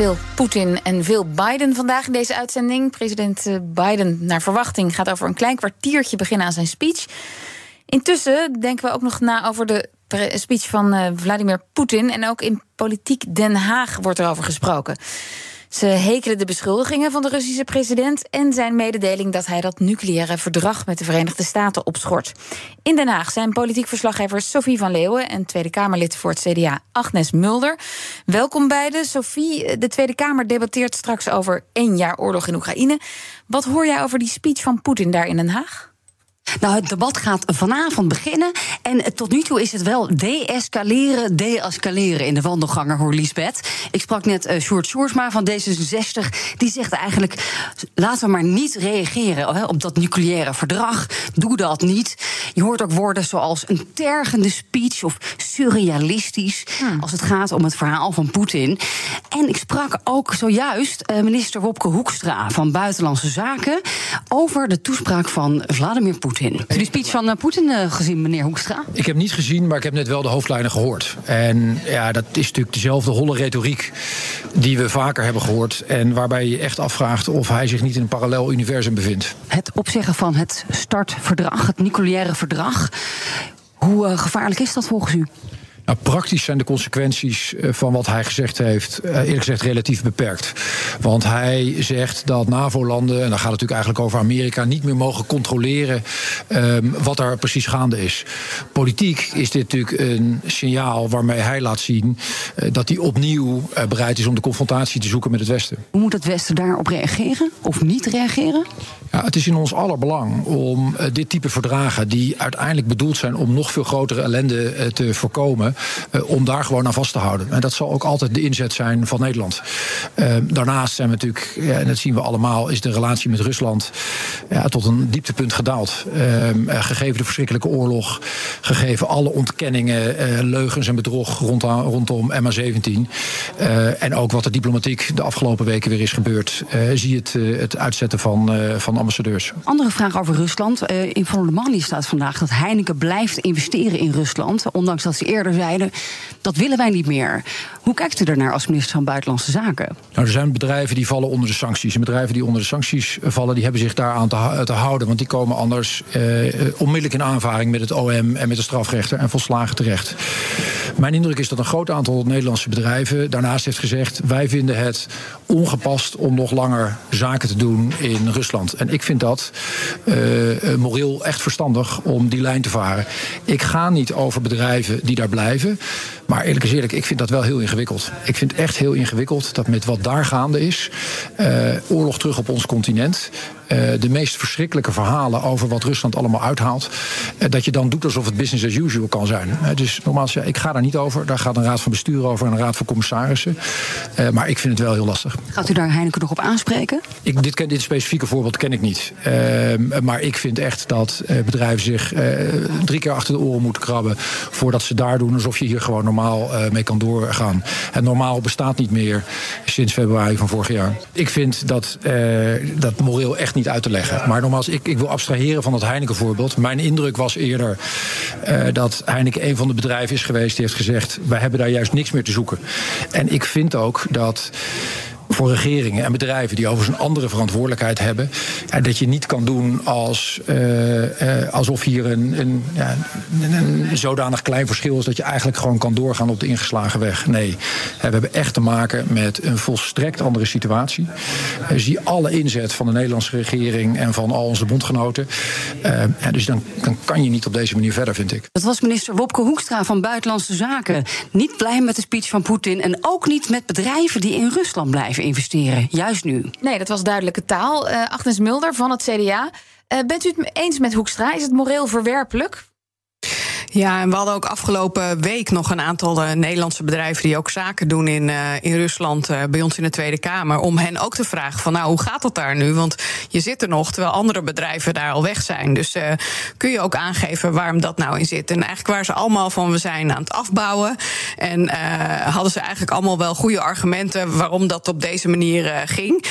veel Poetin en veel Biden vandaag in deze uitzending. President eh, Biden, naar verwachting, gaat over een klein kwartiertje beginnen aan zijn speech. Intussen denken we ook nog na over de speech van uh, Vladimir Poetin. En ook in politiek Den Haag wordt erover gesproken. Ze hekelen de beschuldigingen van de Russische president en zijn mededeling dat hij dat nucleaire verdrag met de Verenigde Staten opschort. In Den Haag zijn politiek verslaggevers Sophie van Leeuwen en Tweede Kamerlid voor het CDA Agnes Mulder. Welkom beiden. Sophie, de Tweede Kamer debatteert straks over één jaar oorlog in Oekraïne. Wat hoor jij over die speech van Poetin daar in Den Haag? Nou, het debat gaat vanavond beginnen. En tot nu toe is het wel de-escaleren, de-escaleren in de wandelganger, hoor Lisbeth. Ik sprak net uh, Sjoerd van D66. Die zegt eigenlijk, laten we maar niet reageren hè, op dat nucleaire verdrag. Doe dat niet. Je hoort ook woorden zoals een tergende speech of surrealistisch... Hmm. als het gaat om het verhaal van Poetin. En ik sprak ook zojuist uh, minister Wopke Hoekstra van Buitenlandse Zaken... over de toespraak van Vladimir Poetin. Heb je de speech van eh, Poetin uh, gezien, meneer Hoekstra? Ik heb niet gezien, maar ik heb net wel de hoofdlijnen gehoord. En ja, dat is natuurlijk dezelfde holle retoriek die we vaker hebben gehoord. En waarbij je echt afvraagt of hij zich niet in een parallel universum bevindt. Het opzeggen van het startverdrag, het nucleaire verdrag. Hoe uh, gevaarlijk is dat volgens u? Nou, praktisch zijn de consequenties eh, van wat hij gezegd heeft, eh, eerlijk gezegd, relatief beperkt. Want hij zegt dat NAVO-landen, en dan gaat het natuurlijk eigenlijk over Amerika, niet meer mogen controleren um, wat er precies gaande is. Politiek is dit natuurlijk een signaal waarmee hij laat zien uh, dat hij opnieuw uh, bereid is om de confrontatie te zoeken met het Westen. Hoe moet het Westen daarop reageren of niet reageren? Ja, het is in ons aller belang om uh, dit type verdragen, die uiteindelijk bedoeld zijn om nog veel grotere ellende te voorkomen, om daar gewoon aan vast te houden. En dat zal ook altijd de inzet zijn van Nederland. Uh, daarnaast zijn we natuurlijk, en dat zien we allemaal, is de relatie met Rusland ja, tot een dieptepunt gedaald. Uh, gegeven de verschrikkelijke oorlog, gegeven alle ontkenningen, leugens en bedrog rondom, rondom MH17. en ook wat de diplomatiek de afgelopen weken weer is gebeurd, zie je het, het uitzetten van, van ambassadeurs. Andere vraag over Rusland. in Van der staat vandaag dat Heineken blijft investeren in Rusland, ondanks dat ze eerder dat willen wij niet meer. Hoe kijkt u ernaar als minister van Buitenlandse Zaken? Nou, er zijn bedrijven die vallen onder de sancties. En bedrijven die onder de sancties vallen, die hebben zich daaraan te, te houden. Want die komen anders eh, onmiddellijk in aanvaring met het OM en met de strafrechter en volslagen terecht. Mijn indruk is dat een groot aantal Nederlandse bedrijven daarnaast heeft gezegd: wij vinden het ongepast om nog langer zaken te doen in Rusland. En ik vind dat uh, moreel echt verstandig om die lijn te varen. Ik ga niet over bedrijven die daar blijven bedrijven. Maar eerlijk is eerlijk, ik vind dat wel heel ingewikkeld. Ik vind het echt heel ingewikkeld dat met wat daar gaande is, uh, oorlog terug op ons continent, uh, de meest verschrikkelijke verhalen over wat Rusland allemaal uithaalt, uh, dat je dan doet alsof het business as usual kan zijn. Uh, dus nogmaals, ja, ik ga daar niet over. Daar gaat een raad van bestuur over en een raad van commissarissen. maar ik vind het wel heel lastig. Gaat u daar Heineken nog op aanspreken? Ik, dit, dit specifieke voorbeeld ken ik niet. Ehm, maar ik vind echt dat bedrijven zich drie keer achter de oren moeten krabben voordat ze daar doen alsof je hier gewoon normaal mee kan doorgaan. En normaal bestaat niet meer sinds februari van vorig jaar. Ik vind dat, dat moreel echt niet uit te leggen. Maar nogmaals, ik, ik wil abstraheren van dat Heineken-voorbeeld. Mijn indruk was eerder uh, dat Heineken een van de bedrijven is geweest die heeft gezegd: wij hebben daar juist niks meer te zoeken. En ik vind ook dat voor regeringen en bedrijven die overigens een andere verantwoordelijkheid hebben. Ja, dat je niet kan doen als, uh, uh, alsof hier een, een, ja, zodanig klein verschil is dat je eigenlijk gewoon kan doorgaan op de ingeslagen weg. Nee, we hebben echt te maken met een volstrekt andere situatie. Zie alle inzet van de Nederlandse regering en van al onze bondgenoten. Dus dan, dan kan je niet op deze manier verder, vind ik. Dat was minister Wopke Hoekstra van Buitenlandse Zaken. Niet blij met de speech van Poetin en ook niet met bedrijven die in Rusland blijven investeren, juist nu. Nee, dat was duidelijke taal. Uh, Agnes Mulder van het CDA. Uh, bent u het eens met Hoekstra? Is het moreel verwerpelijk? Ja, en we hadden ook afgelopen week nog een aantal uh, Nederlandse bedrijven die ook zaken doen in, uh, in Rusland uh, bij ons in de Tweede Kamer. Om hen ook te vragen van nou, hoe gaat dat daar nu? Want je zit er nog, terwijl andere bedrijven daar al weg zijn. Dus kun je ook aangeven waarom dat nou in zit. En eigenlijk waren ze allemaal van we zijn aan het afbouwen. En hadden ze eigenlijk allemaal wel goede argumenten waarom dat op deze manier ging.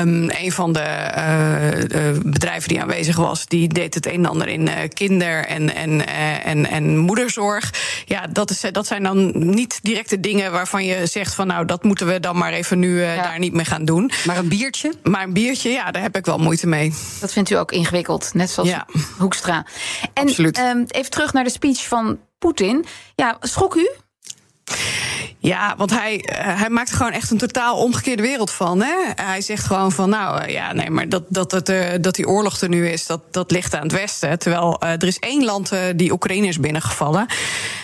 Um, een van de bedrijven die aanwezig was, die deed het een en ander in kinder- en, en, en, en moederzorg. Ja, dat, is, dat zijn dan niet directe dingen waarvan je zegt van nou, dat moeten we dan maar even nu uh, ja. daar niet mee gaan doen. Maar een biertje? Maar een biertje, ja, daar heb ik wel moeite mee. Dat vindt u ook ingewikkeld, net zoals ja. Hoekstra. En Absoluut. Um, even terug naar de speech van Poetin. Ja, schok u? Ja, want hij, uh, hij maakt er gewoon echt een totaal omgekeerde wereld van. Hè? Hij zegt gewoon van, nou uh, ja, nee, maar dat, dat, uh, dat die oorlog er nu is, dat, dat ligt aan het Westen. Terwijl er is één land die Oekraïne is binnengevallen.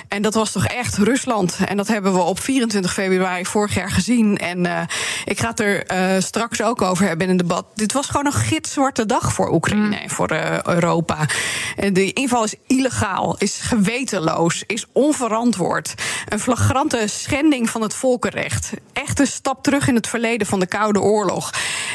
En dat was toch echt Rusland. En dat hebben we op 24 februari vorig jaar gezien. En ik ga het er straks ook over hebben in een debat. Dit was gewoon een gitzwarte dag voor Oekraïne en voor Europa. De inval is illegaal, is gewetenloos, is onverantwoord. Een flagrante schending van het volkenrecht. Echt een stap terug in het verleden van de Koude Oorlog.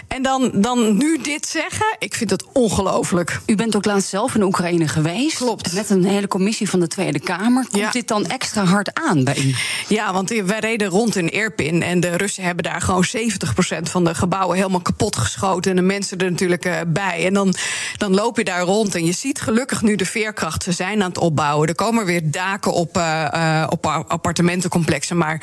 En dan, dan nu dit zeggen, ik vind het ongelooflijk. U bent ook laatst zelf in Oekraïne geweest. Klopt. Met een hele commissie van de Tweede Kamer. Komt Ja. dit dan extra hard aan bij u? Ja, want wij reden rond in Irpin en de Russen hebben daar gewoon 70% van de gebouwen helemaal kapot geschoten. En de mensen er natuurlijk eh, bij. En dan, dan loop je daar rond en je ziet gelukkig nu de veerkracht. Ze zijn aan het opbouwen. Er komen weer daken op, eh, op appartementencomplexen. Maar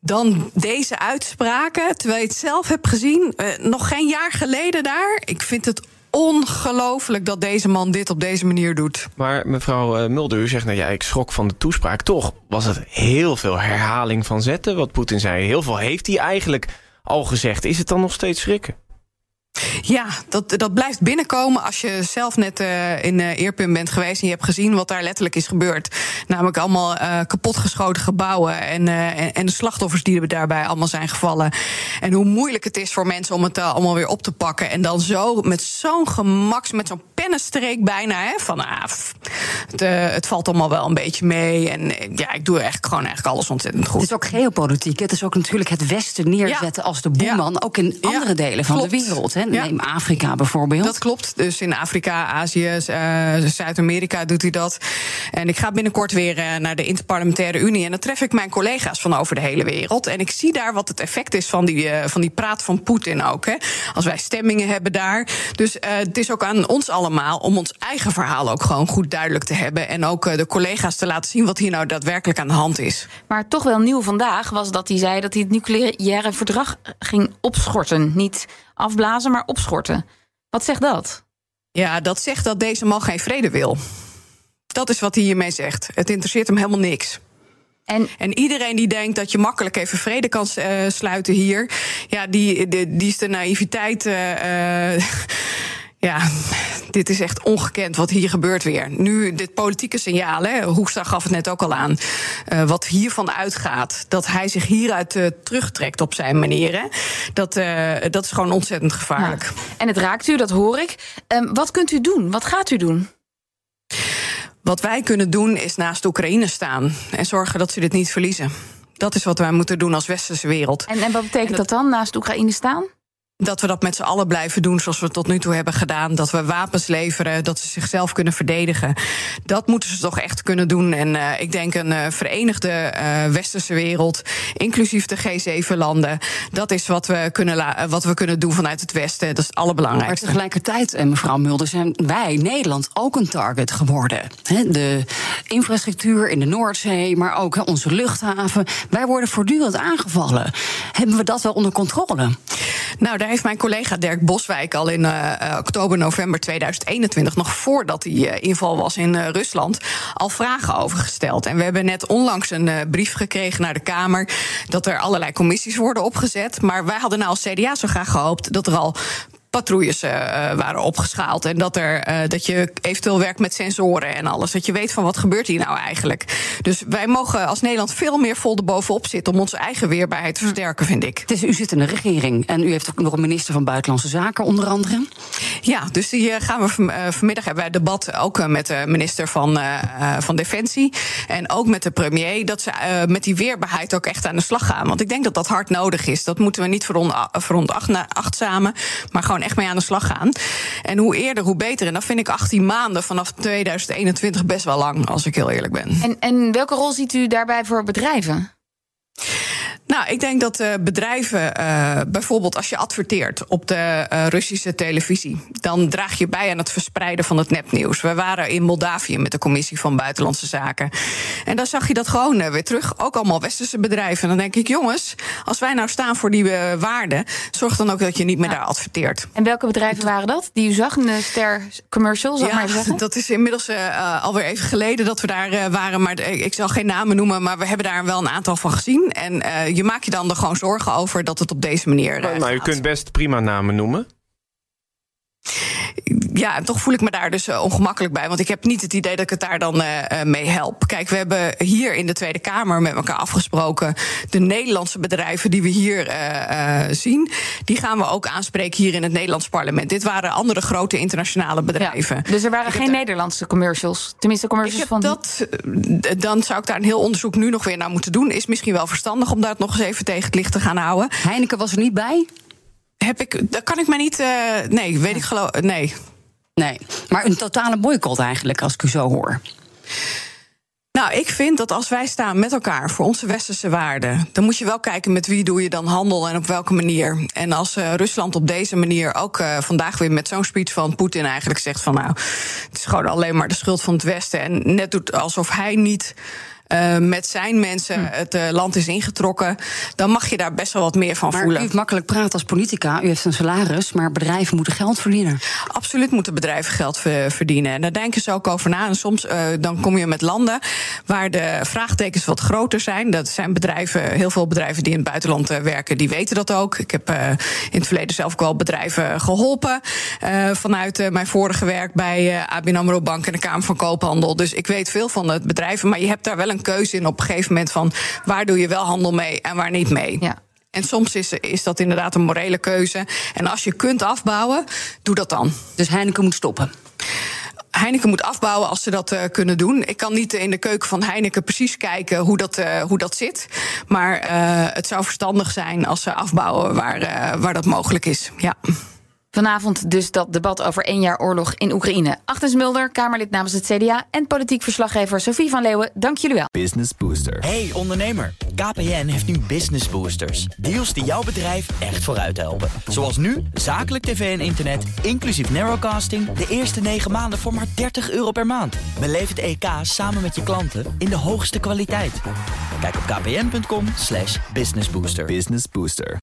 dan deze uitspraken, terwijl je het zelf hebt gezien, eh, nog geen jaar geleden daar. Ik vind het ongelooflijk dat deze man dit op deze manier doet. Maar mevrouw eh, Mulder, u zegt nou ja, ik schrok van de toespraak. Toch was het heel veel herhaling van zetten, wat Poetin zei. Heel veel heeft hij eigenlijk al gezegd. Is het dan nog steeds schrikken? Ja, dat, dat blijft binnenkomen als je zelf net uh, in uh, Eerpin bent geweest en je hebt gezien wat daar letterlijk is gebeurd. Namelijk allemaal uh, kapotgeschoten gebouwen en, en, en de slachtoffers die er daarbij allemaal zijn gevallen. En hoe moeilijk het is voor mensen om het allemaal weer op te pakken. En dan zo met zo'n gemak, met zo'n pennenstreek bijna, hè, van ah, het, het, valt allemaal wel een beetje mee. En ja, ik doe eigenlijk gewoon eigenlijk alles ontzettend goed. Het is ook geopolitiek. Het is ook natuurlijk het Westen neerzetten ja. als de boeman, ja. ook in andere ja, delen van klopt. de wereld. Hè. Neem Afrika bijvoorbeeld. Dat klopt. Dus in Afrika, Azië, uh, Zuid-Amerika doet hij dat. En ik ga binnenkort weer uh, naar de Interparlementaire Unie. En dan tref ik mijn collega's van over de hele wereld. En ik zie daar wat het effect is van die, uh, van die praat van Poetin ook. Hè. Als wij stemmingen hebben daar. Dus het is ook aan ons allemaal om ons eigen verhaal ook gewoon goed duidelijk te hebben. En ook de collega's te laten zien wat hier nou daadwerkelijk aan de hand is. Maar toch wel nieuw vandaag was dat hij zei dat hij het nucleaire verdrag ging opschorten. Niet afblazen, maar opschorten. Wat zegt dat? Ja, dat zegt dat deze man geen vrede wil. Dat is wat hij hiermee zegt. Het interesseert hem helemaal niks. En, en iedereen die denkt dat je makkelijk even vrede kan uh, sluiten hier, ja, die, die, die is de naïviteit. Uh, ja, dit is echt ongekend wat hier gebeurt weer. Nu, dit politieke signaal, hè, Hoekstra gaf het net ook al aan. Uh, wat hiervan uitgaat, dat hij zich hieruit uh, terugtrekt op zijn manier. Hè, dat, uh, dat is gewoon ontzettend gevaarlijk. Ja. En het raakt u, dat hoor ik. Um, wat kunt u doen? Wat gaat u doen? Wat wij kunnen doen is naast Oekraïne staan en zorgen dat ze dit niet verliezen. Dat is wat wij moeten doen als westerse wereld. En, en wat betekent en dat, dat dan, naast Oekraïne staan? Dat we dat met z'n allen blijven doen zoals we het tot nu toe hebben gedaan. Dat we wapens leveren, dat ze zichzelf kunnen verdedigen. Dat moeten ze toch echt kunnen doen. En uh, ik denk een uh, verenigde uh, westerse wereld, inclusief de G7-landen... dat is wat we, kunnen wat we kunnen doen vanuit het Westen. Dat is het allerbelangrijkste. Maar tegelijkertijd, mevrouw Mulder, zijn wij, Nederland, ook een target geworden. De infrastructuur in de Noordzee, maar ook onze luchthaven. Wij worden voortdurend aangevallen. Hebben we dat wel onder controle? Nou, daar heeft mijn collega Dirk Boswijk al in uh, oktober, november 2021, nog voordat die uh, inval was in Rusland, al vragen over gesteld. En we hebben net onlangs een brief gekregen naar de Kamer dat er allerlei commissies worden opgezet. Maar wij hadden nou als CDA zo graag gehoopt dat er al patrouilles uh, waren opgeschaald. En dat, er, uh, dat je eventueel werkt met sensoren en alles. Dat je weet van wat gebeurt hier nou eigenlijk. Dus wij mogen als Nederland veel meer vol erbovenop zitten... om onze eigen weerbaarheid te versterken, vind ik. Het is, u zit in de regering en u heeft ook nog een minister van Buitenlandse Zaken onder andere. Ja, dus die gaan we vanmiddag hebben wij debat ook met de minister van, van Defensie... en ook met de premier, dat ze met die weerbaarheid ook echt aan de slag gaan. Want ik denk dat dat hard nodig is. Dat moeten we niet verontachtzamen, maar gewoon echt mee aan de slag gaan. En hoe eerder, hoe beter. En dan vind ik 18 maanden vanaf 2021 best wel lang, als ik heel eerlijk ben. En, en welke rol ziet u daarbij voor bedrijven? Nou, ik denk dat uh, bedrijven, uh, bijvoorbeeld als je adverteert op de uh, Russische televisie, dan draag je bij aan het verspreiden van het nepnieuws. We waren in Moldavië met de Commissie van Buitenlandse Zaken. En dan zag je dat gewoon weer terug. Ook allemaal westerse bedrijven. En dan denk ik, jongens, als wij nou staan voor die waarden, zorg dan ook dat je niet meer daar adverteert. En welke bedrijven waren dat die u zag? Een ster commercial, zal ja, maar zeggen? Dat is inmiddels alweer even geleden dat we daar waren. Maar ik zal geen namen noemen, maar we hebben daar wel een aantal van gezien. En je maakt je dan er gewoon zorgen over dat het op deze manier. Maar, nou, u kunt best prima namen noemen. Ja, toch voel ik me daar dus uh, ongemakkelijk bij. Want ik heb niet het idee dat ik het daar dan uh, mee help. Kijk, we hebben hier in de Tweede Kamer met elkaar afgesproken. De Nederlandse bedrijven die we hier uh, zien, die gaan we ook aanspreken hier in het Nederlands parlement. Dit waren andere grote internationale bedrijven. Ja, dus er waren ik geen Nederlandse commercials? Tenminste, commercials van. Dat, dan zou ik daar een heel onderzoek nu nog weer naar moeten doen. Is misschien wel verstandig om daar nog eens even tegen het licht te gaan houden. Heineken was er niet bij? Heb ik, dat kan ik mij niet. Uh, nee, weet ik geloof. Nee. Nee, maar een totale boycott eigenlijk, als ik u zo hoor. Nou, ik vind dat als wij staan met elkaar voor onze westerse waarden, dan moet je wel kijken met wie doe je dan handel en op welke manier. En als uh, Rusland op deze manier ook uh, vandaag weer met zo'n speech van Poetin eigenlijk zegt van nou, het is gewoon alleen maar de schuld van het Westen en net doet alsof hij niet uh, met zijn mensen hm. het uh, land is ingetrokken, dan mag je daar best wel wat meer van maar voelen. U heeft makkelijk praten als politica, u heeft een salaris, maar bedrijven moeten geld verdienen. Absoluut moeten bedrijven geld verdienen. En daar denken ze ook over na. En soms uh, dan kom je met landen waar de vraagtekens wat groter zijn. Dat zijn bedrijven, heel veel bedrijven die in het buitenland werken, die weten dat ook. Ik heb in het verleden zelf ook wel bedrijven geholpen vanuit mijn vorige werk bij ABN AMRO Bank en de Kamer van Koophandel. Dus ik weet veel van het bedrijven, maar je hebt daar wel een keuze in op een gegeven moment van waar doe je wel handel mee en waar niet mee. Ja. En soms is, is dat inderdaad een morele keuze. En als je kunt afbouwen, doe dat dan. Dus Heineken moet stoppen. Heineken moet afbouwen als ze dat uh, kunnen doen. Ik kan niet in de keuken van Heineken precies kijken hoe dat, uh, hoe dat zit. Maar uh, het zou verstandig zijn als ze afbouwen waar, waar dat mogelijk is. Ja. Vanavond dus dat debat over één jaar oorlog in Oekraïne. Agnes Mulder, Kamerlid namens het CDA... en politiek verslaggever Sophie van Leeuwen, dank jullie wel. Business Booster. Hey ondernemer, KPN heeft nu Business Boosters. Deals die jouw bedrijf echt vooruit helpen. Zoals nu, zakelijk tv en internet, inclusief narrowcasting... de eerste negen maanden voor maar 30 euro per maand. Beleef het EK samen met je klanten in de hoogste kwaliteit. Kijk op kpn.com businessbooster. Business Booster.